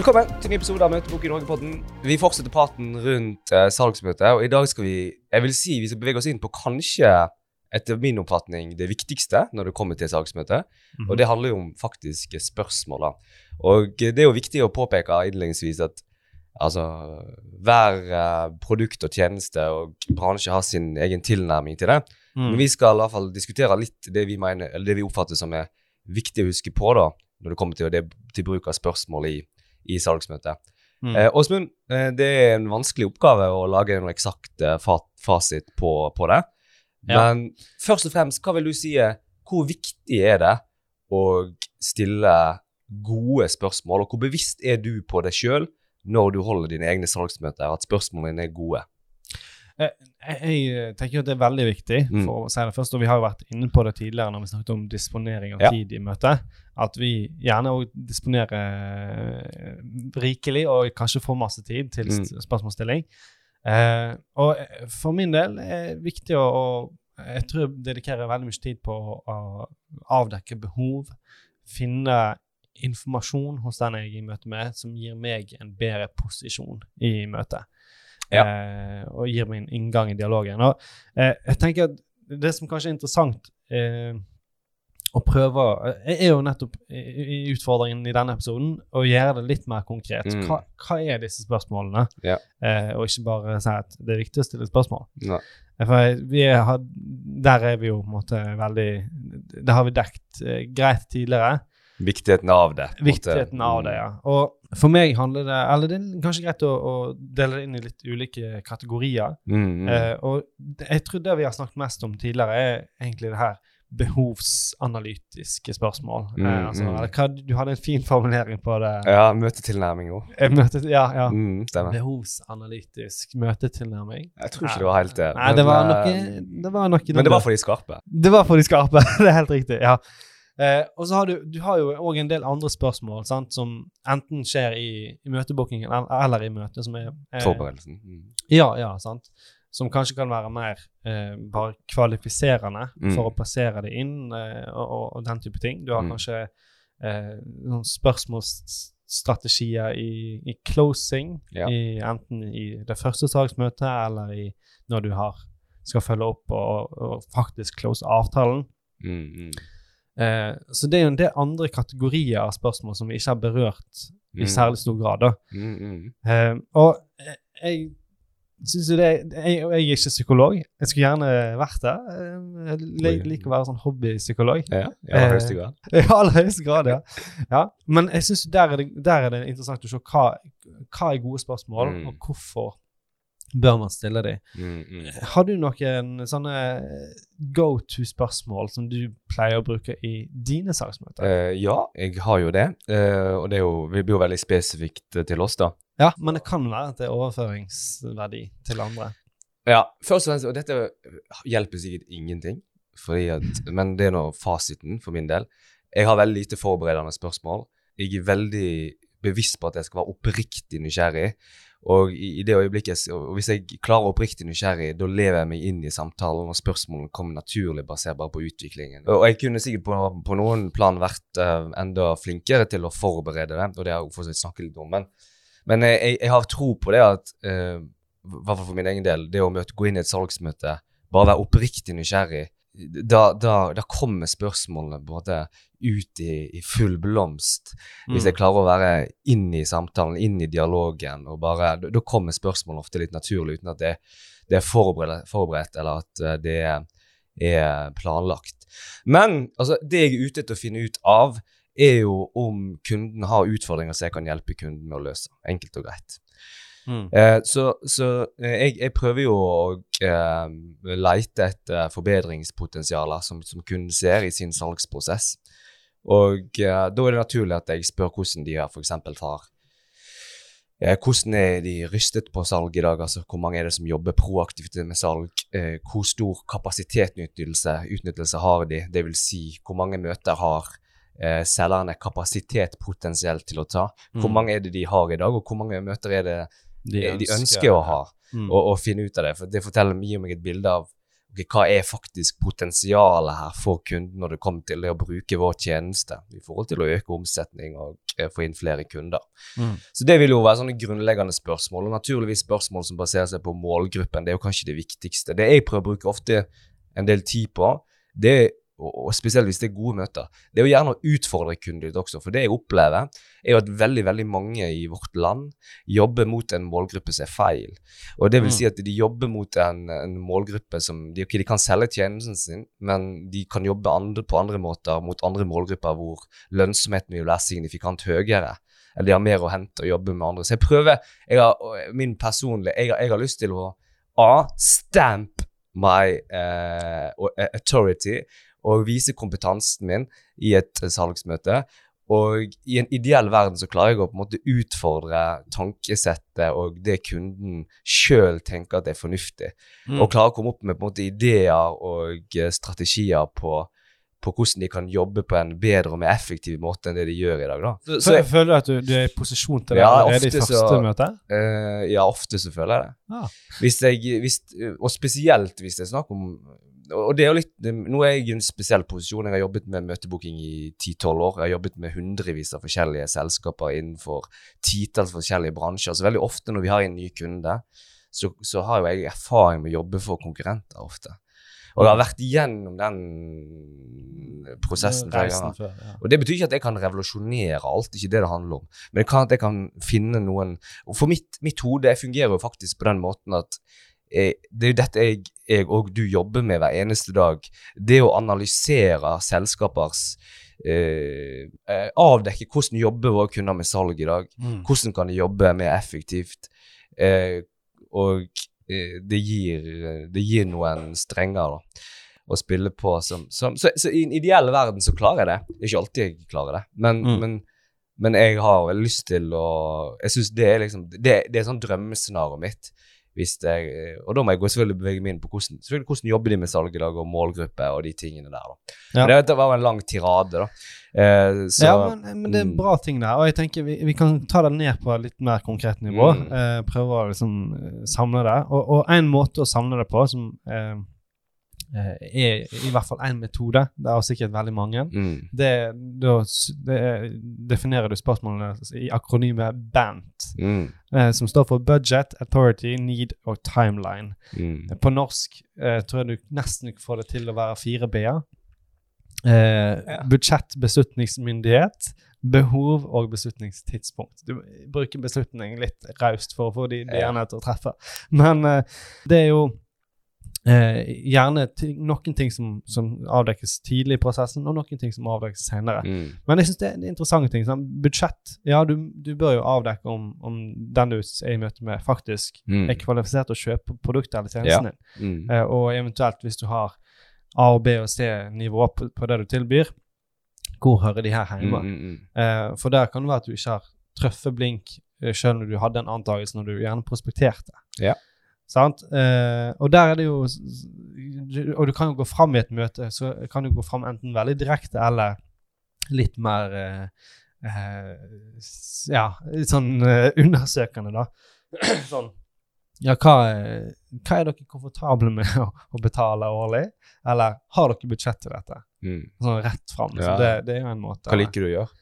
Velkommen til en ny episode av Møtebok i Norge-podden. Vi fortsetter praten rundt eh, salgsmøtet, og i dag skal vi jeg vil si, vi skal bevege oss inn på kanskje, etter min oppfatning, det viktigste når det kommer til salgsmøtet. Og det handler jo om faktiske spørsmål. da. Og det er jo viktig å påpeke innledningsvis at altså, hver eh, produkt og tjeneste og bransje har sin egen tilnærming til det. Mm. Men vi skal i hvert fall diskutere litt det vi mener, eller det vi oppfatter som er viktig å huske på da, når det kommer til, det, til bruk av spørsmål i, i salgsmøtet. Mm. Eh, Åsmund, eh, det er en vanskelig oppgave å lage en eksakt eh, fasit på, på det. Ja. Men først og fremst, hva vil du si Hvor viktig er det å stille gode spørsmål, og hvor bevisst er du på deg sjøl når du holder dine egne salgsmøter, at spørsmålene er gode? Jeg, jeg tenker jo at det er veldig viktig, Mm. for å si det først, og vi har jo vært inne på det tidligere når vi snakket om disponering av Ja. tid i møtet, at vi gjerne òg disponerer eh, rikelig og kanskje får masse tid til Mm. spørsmålsstilling. Eh, og eh, for min del er det viktig å, å Jeg tror jeg dedikerer veldig mye tid på å, å avdekke behov, finne informasjon hos den jeg er i møte med, som gir meg en bedre posisjon i møtet. Eh, og gir meg en inngang i dialogen. Og eh, jeg tenker at det som kanskje er interessant eh, å prøve, eh, er jo nettopp i, i utfordringen i denne episoden å gjøre det litt mer konkret. Mm. Hva, hva er disse spørsmålene? Ja. Eh, og ikke bare si at det er viktig å stille spørsmål. Nei. Eh, For vi har, der er vi jo på en måte veldig Det har vi dekt greit tidligere. Viktigheten av det. Viktigheten av det, ja. Og for meg handler det Eller det er kanskje greit å, å dele det inn i litt ulike kategorier. Mm, mm. Eh, og jeg tror det vi har snakket mest om tidligere, er egentlig det her behovsanalytiske spørsmål. Mm, eh, altså, mm. eller hva, du hadde en fin formulering på det. ja, møtetilnærming òg. Eh, møtet, ja, ja. Mm. Behovsanalytisk møtetilnærming. Jeg tror ikke det var helt det. Nei, det var men, noe, eh, det var noe Men det var for de skarpe. Det var for de skarpe, det er helt riktig. ja. Eh, og så har du, du har jo òg en del andre spørsmål sant, som enten skjer i, i møtebookingen el- eller i møtet, som er eh, Forberedelsen. Mm. Ja, ja, sant. Som kanskje kan være mer eh, bare kvalifiserende Mm. for å plassere det inn, eh, og, og, og den type ting. Du har Mm. kanskje eh, noen spørsmålsstrategier i, i closing, Ja. i, enten i det første saksmøtet eller i, når du har, skal følge opp og, og faktisk close avtalen. Mm, mm. Eh, så det er jo en del andre kategorier av spørsmål som vi ikke har berørt i Mm. særlig stor grad. da. Mm, mm. Eh, og jeg syns jo det jeg, jeg er ikke psykolog. Jeg skulle gjerne vært det. Eh, Jeg liker å være sånn hobbypsykolog. Ja, i aller Eh, høyeste grad. I aller høyeste grad, ja. ja. Men jeg synes der, er der er det interessant å se hva, hva er gode spørsmål, Mm. og hvorfor bør man stille dem. Mm, mm. Har du noen sånne go to-spørsmål som du pleier å bruke i dine saksmøter? Uh, ja, jeg har jo det. Uh, og det jo, vi blir jo veldig spesifikt eh, til oss, da. Ja, men det kan være at det er overføringsverdi til andre. Ja, først og fremst, og dette hjelper sikkert ingenting, at, men det er nå fasiten for min del. Jeg har veldig lite forberedende spørsmål. Jeg er veldig bevisst på at jeg skal være oppriktig nysgjerrig. Og i, i det øyeblikket, og hvis jeg klarer oppriktig nysgjerrig, da lever jeg meg inn i samtalen, og spørsmålene kommer naturlig basert bare på utviklingen. Og jeg kunne sikkert på, på noen plan vært uh, enda flinkere til å forberede det, og det har jeg fortsatt snakket litt om. Men, men jeg, jeg, har tro på det at uh, hvert for min egen del, det å møte, gå inn i et salgsmøte, bare være oppriktig nysgjerrig, da, da, da kommer spørsmålene både ut i, i full blomst. Hvis jeg klarer å være inn i samtalen, inn i dialogen, og bare, da, kommer spørsmålene ofte litt naturlig, uten at det, det er forberedt, forberedt, eller at eh, det er planlagt. Men altså, det jeg er ute etter å finne ut av, er jo om kunden har utfordringer som jeg kan hjelpe kunden med å løse. Enkelt og greit. Mm. Eh, så så eh, jeg, jeg prøver jo å eh, leite etter forbedringspotensialer som, som kunden ser i sin salgsprosess. Og eh, da er det naturlig at jeg spør hvordan de her f.eks. har eh, Hvordan er de rystet på salg i dag? Altså, hvor mange er det som jobber proaktivt med salg? Eh, hvor stor kapasitetsutnyttelse har de? Det vil si, hvor mange møter har selgerne kapasitet potensielt til å ta? Hvor Mm. mange er det de har i dag, og hvor mange møter er det De de ønsker, å ha? Mm. Og, og finne ut av det. For det forteller mye om et bilde av okay, hva er faktisk potensialet her for kunden når det kommer til det å bruke vår tjeneste i forhold til å øke omsetning og eh, få inn flere kunder. Mm. Så det vil jo være sånne grunnleggende spørsmål, og naturligvis spørsmål som baserer seg på målgruppen. Det er jo kanskje det viktigste. Det jeg prøver å bruke ofte en del tid på, det er og, og spesielt hvis det er gode møter, det er jo gjerne å utfordre kunden ditt også. For det jeg opplever, er jo at veldig veldig mange i vårt land jobber mot en målgruppe som er feil. Og det vil Mm. si at de jobber mot en, en målgruppe som de, ok, de kan selge tjenesten sin, men de kan jobbe andre, på andre måter mot andre målgrupper hvor lønnsomheten vil være signifikant høyere. Eller de har mer å hente og jobbe med andre. Så jeg prøver jeg har, Min personlige jeg, jeg har lyst til å A. Stamp my uh, authority og vise kompetansen min i et eh, salgsmøte. Og i en ideell verden så klarer jeg å på en måte utfordre tankesettet og det kunden sjøl tenker at er fornuftig. Mm. Og klare å komme opp med på en måte ideer og eh, strategier på, på hvordan de kan jobbe på en bedre og mer effektiv måte enn det de gjør i dag. da. Så, så jeg, Føler du at du, du er i posisjon til det Ja, allerede i første så- møte? Uh, ja, ofte så føler jeg det. Ah. Hvis jeg, hvis, og spesielt hvis det er snakk om Og det er jo litt Nå er jeg i en spesiell posisjon. Jeg har jobbet med møtebooking i 10-12 år. Jeg har jobbet med hundrevis av forskjellige selskaper innenfor titalls forskjellige bransjer. Så veldig ofte når vi har en ny kunde, så, så har jo jeg erfaring med å jobbe for konkurrenter ofte. Og jeg har vært igjennom den prosessen flere ganger. før, ja. Og Det betyr ikke at jeg kan revolusjonere alt, ikke det det handler om. Men det kan at jeg kan finne noen og For mitt, mitt hode fungerer jo faktisk på den måten at det er jo dette jeg, jeg og du jobber med hver eneste dag. Det å analysere selskapers eh, eh, Avdekke hvordan jobber våre kunder med salg i dag. Mm. Hvordan kan de jobbe mer effektivt? Eh, og eh, det, gir, det gir noen strenger da, å spille på. Som, som, så, så i en ideell verden så klarer jeg det. Det er ikke alltid jeg klarer det. Men, Mm. men, men jeg har lyst til å Jeg synes det er liksom Det, det er sånn drømmescenarioet mitt. Jeg, og da må jeg gå selvfølgelig bevege meg inn på hvordan, hvordan jobber de med salg i dag, og målgruppe og de tingene der. da. Ja. Men Det var en lang tirade, da. Eh, så, ja, men, men det er mm. bra ting der. Og jeg tenker vi, vi kan ta det ned på et litt mer konkret nivå. Mm. Eh, prøve å liksom eh, samle det. Og, og en måte å samle det på, som eh, eh, er i hvert fall én metode, det er sikkert veldig mange, mm, det, da det er- definerer du spørsmålene i akronymet BANT, mm, eh, som står for Budget, Authority, Need og Timeline. mm, På norsk eh, tror jeg du nesten får det til å være fire b-er. Eh, Budsjett, beslutningsmyndighet, behov og beslutningstidspunkt. Du bruker beslutning litt raust for å få de Ja. b-ene til å treffe. Men eh, det er jo eh, gjerne noen ting som, som avdekkes tidlig i prosessen, og noen ting som avdekkes senere. mm. Men jeg syns det er interessante ting. Sånn. Budsjett Ja, du, du bør jo avdekke om, om den du er i møte med, faktisk Mm. er kvalifisert til å kjøpe produktet eller tjenesten din. Mm. Eh, og eventuelt hvis du har A og B og C-nivå på, på det du tilbyr, hvor hører de her hjemme? Mm, mm, mm. Eh, for der kan det være at du ikke har truffet blink eh, selv når du hadde en antakelse når du gjerne prospekterte. Ja. Sant? Eh, og der er det jo Og du kan jo gå fram i et møte, så kan du gå fram enten veldig direkte eller litt mer eh, eh, Ja, sånn eh, undersøkende, da. sånn Ja, hva, er- hva er dere komfortable med å, å betale årlig? Eller har dere budsjett til dette? Mm. Sånn rett fram. Ja. Så det, det er jo en måte. Hva liker du å gjøre?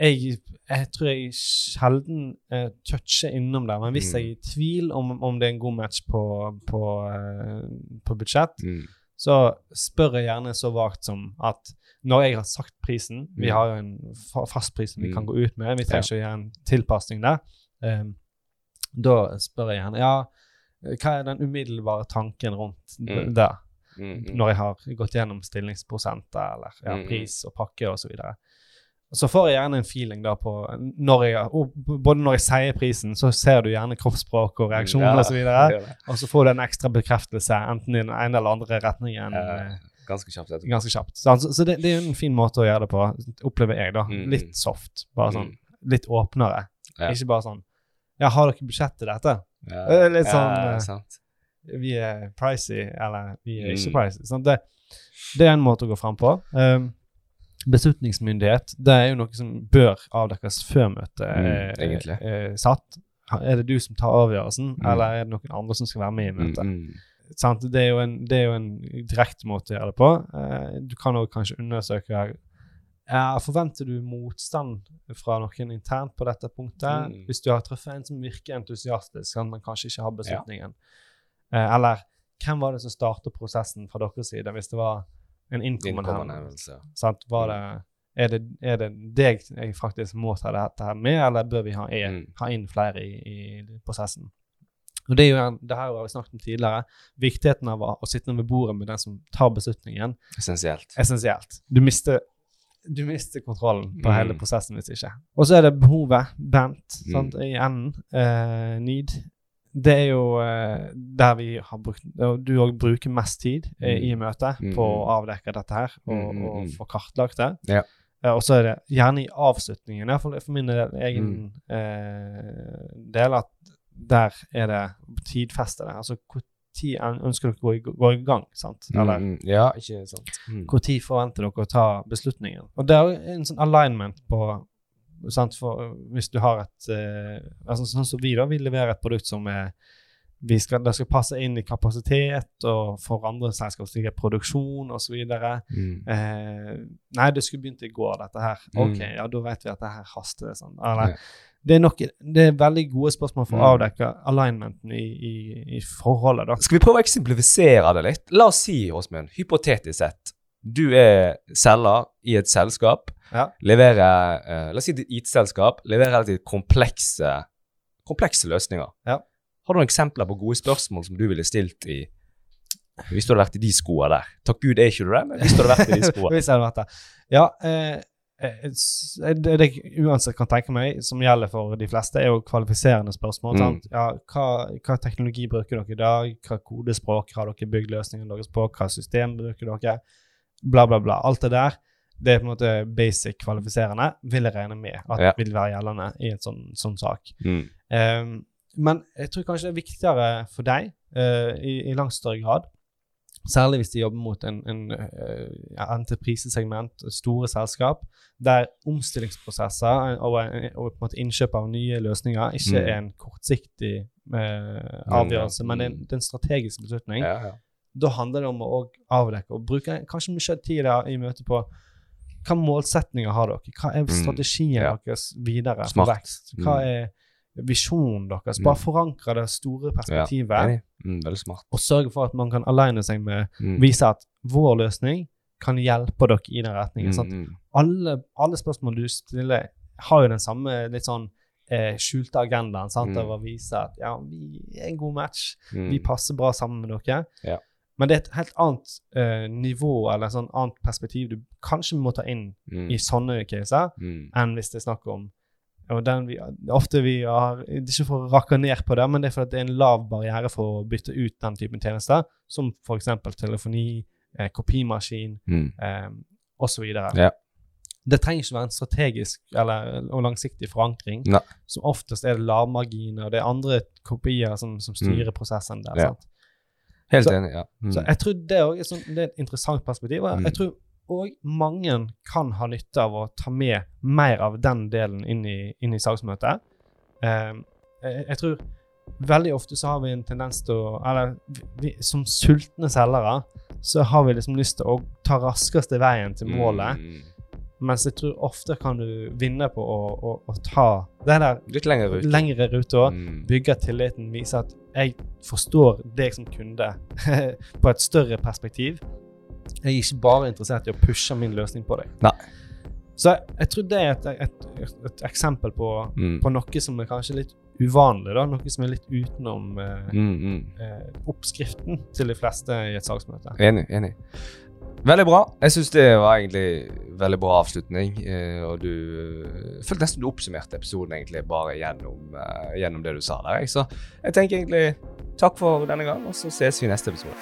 Jeg, jeg tror jeg sjelden uh, toucher innom det, men hvis Mm. jeg er i tvil om, om det er en god match på, på, uh, på budsjett, Mm. så spør jeg gjerne så vagt som at når jeg har sagt prisen Vi Mm. har jo en fast pris som vi Mm. kan gå ut med, vi trenger ikke å gjøre en tilpasning der. Um, da spør jeg gjerne ja, hva er den umiddelbare tanken rundt Mm. det? Mm, mm. når jeg har gått gjennom stillingsprosenter eller ja, Mm. pris og pakke osv. Så, videre. Så får jeg gjerne en feeling da på når jeg, og Både når jeg sier prisen, så ser du gjerne kroppsspråk og reaksjoner Ja, og gjør det. og så får du en ekstra bekreftelse enten i den ene eller andre retningen Ja, eh, Ganske kjapt etterpå. ganske kjapt. Så, så det, det er en fin måte å gjøre det på, opplever jeg. da. Mm. Litt soft. Bare sånn, Mm. Litt åpnere. Ja. Ikke bare sånn Ja, har dere budsjett til dette? Ja. Er litt sånn, eh, vi er pricy, eller vi er ikke Mm. pricy. Sant? Det, det er en måte å gå fram på. Um, beslutningsmyndighet det er jo noe som bør avdekkes før møtet Mm, er, er satt. Er det du som tar avgjørelsen, Mm. eller er det noen andre som skal være med i Mm, møtet? mm. sant? Det, er jo en, det er jo en direkte måte å gjøre det på. Eh, du kan òg kanskje undersøke ja, Forventer du motstand fra noen internt på dette punktet? Mm. Hvis du har truffet en som virker entusiastisk, kan man kanskje ikke ha beslutningen. Ja. eller hvem var det som startet prosessen fra deres side, hvis det var en innkommende henvendelse? Sant? Det, er, det, er det deg jeg faktisk må ta dette her med, eller bør vi ha, er, Mm. ha inn flere i, i prosessen? Og Det er jo en, det her har vi snakket om tidligere. Viktigheten av å sitte ved bordet med den som tar beslutningen, Essensielt. essensielt. Du mister, du mister kontrollen på Mm. hele prosessen hvis ikke. Og så er det behovet, bent, Mm. sant, i enden. Eh, need. Det er jo eh, der vi har brukt og Du òg bruker mest tid eh, i møtet Mm. på å avdekke dette her og, Mm, mm, og mm. få kartlagt det. Ja. Eh, og så er det gjerne i avslutningen, iallfall for min del, egen Mm. eh, del, at der er det tidfestede. Altså tid ønsker dere å gå i, gå i gang? sant? Eller Mm, mm. Ja, ikke sant. Mm. tid forventer dere å ta beslutningen? Og det er jo en sånn alignment på for Hvis du har et eh, altså Sånn som vi, da. Vi leverer et produkt som er vi skal, det skal passe inn i kapasitet, og for andre selskaper produksjon osv. Mm. Eh, nei, det skulle begynt i går, dette her. Ok, Mm. ja, da vet vi at det her haster. Sånn. Eller, Ja. det, er nok, det er veldig gode spørsmål for å Mm. avdekke alignmenten i, i, i forholdet. da. Skal vi prøve å eksemplifisere det litt? La oss si, Åsmund, hypotetisk sett, du er selger i et selskap, Ja. leverer eh, La oss si et IT-selskap, leverer relativt komplekse, komplekse løsninger. Ja. Har du noen eksempler på gode spørsmål som du ville stilt i Hvis du hadde vært i de skoene der? Takk Gud er ikke du det, men hvis du hadde vært i de skoene. Hvis jeg hadde vært der. Ja, eh, eh, det det jeg uansett kan tenke meg, som gjelder for de fleste, er jo kvalifiserende spørsmål. Mm. Ja, hva, hva teknologi bruker dere i dag? Hva kodespråk har dere bygd løsningen deres på? Hva system bruker dere? Bla, bla, bla. Alt det der. Det er på en måte basic kvalifiserende, vil jeg regne med at Ja. vil være gjeldende i en sånn, sånn sak. Mm. Um, men jeg tror kanskje det er viktigere for deg uh, i, i langt større grad. Særlig hvis de jobber mot en, en uh, entreprisesegment, store selskap, der omstillingsprosesser og, og, og måte innkjøp av nye løsninger ikke Mm. er en kortsiktig uh, avgjørelse, men det er en, det er en strategisk beslutning. Ja, ja. Da handler det om å avdekke og bruke kanskje mye tid i møte på hva målsetninger har dere? Hva er Mm, strategien mm. deres videre Smart. for vekst? Hva Mm. er visjonen deres? Bare Mm. forankre det store perspektivet, Ja. Mm, og sørge for at man kan aleine seg med Mm. Vise at vår løsning kan hjelpe dere i den retningen. Mm. Alle, alle spørsmål du stiller, har jo den samme litt sånn eh, skjulte agendaen sant? Mm. av å vise at ja, vi er en god match. Vi passer bra sammen med dere. Ja. Men det er et helt annet uh, nivå eller sånn annet perspektiv du kanskje må ta inn Mm. i sånne caser, Mm. enn hvis det er snakk om og den vi, Ofte vi har Det er ikke for å rakke ned på det, men det er fordi det er en lav barriere for å bytte ut den typen tjenester, som f.eks. telefoni, eh, kopimaskin Mm. eh, osv. Ja. Det trenger ikke være en strategisk eller, og langsiktig forankring. Ne. Som oftest er det lavmarginer, og det er andre kopier som, som styrer prosessen der. Mm. Ja. sant? Helt Så- enig, ja. Mm. Så jeg tror det, er sånn, det er et interessant perspektiv. Og Mm. jeg tror òg mange kan ha nytte av å ta med mer av den delen inn i, inn i salgsmøtet. Eh, jeg, jeg tror veldig ofte så har vi en tendens til å Eller vi, som sultne selgere så har vi liksom lyst til å ta raskeste veien til målet. Mm. Mens jeg tror ofte kan du vinne på å, å, å ta det der Litt lengre rute. lengre ruta Mm. bygge tilliten, vise at jeg forstår deg som kunde på et større perspektiv. Jeg er ikke bare interessert i å pushe min løsning på deg. Nei. Så jeg, jeg tror det er et, et, et, et eksempel på, Mm. på noe som er kanskje litt uvanlig, da. Noe som er litt utenom eh, Mm, mm. eh, oppskriften til de fleste i et salgsmøte. Enig. enig. Veldig bra. Jeg syns det var egentlig veldig bra avslutning. Eh, og du eh, følte nesten du oppsummerte episoden egentlig bare gjennom, eh, gjennom det du sa der. jeg. Så jeg tenker egentlig takk for denne gang, og så ses vi i neste episode.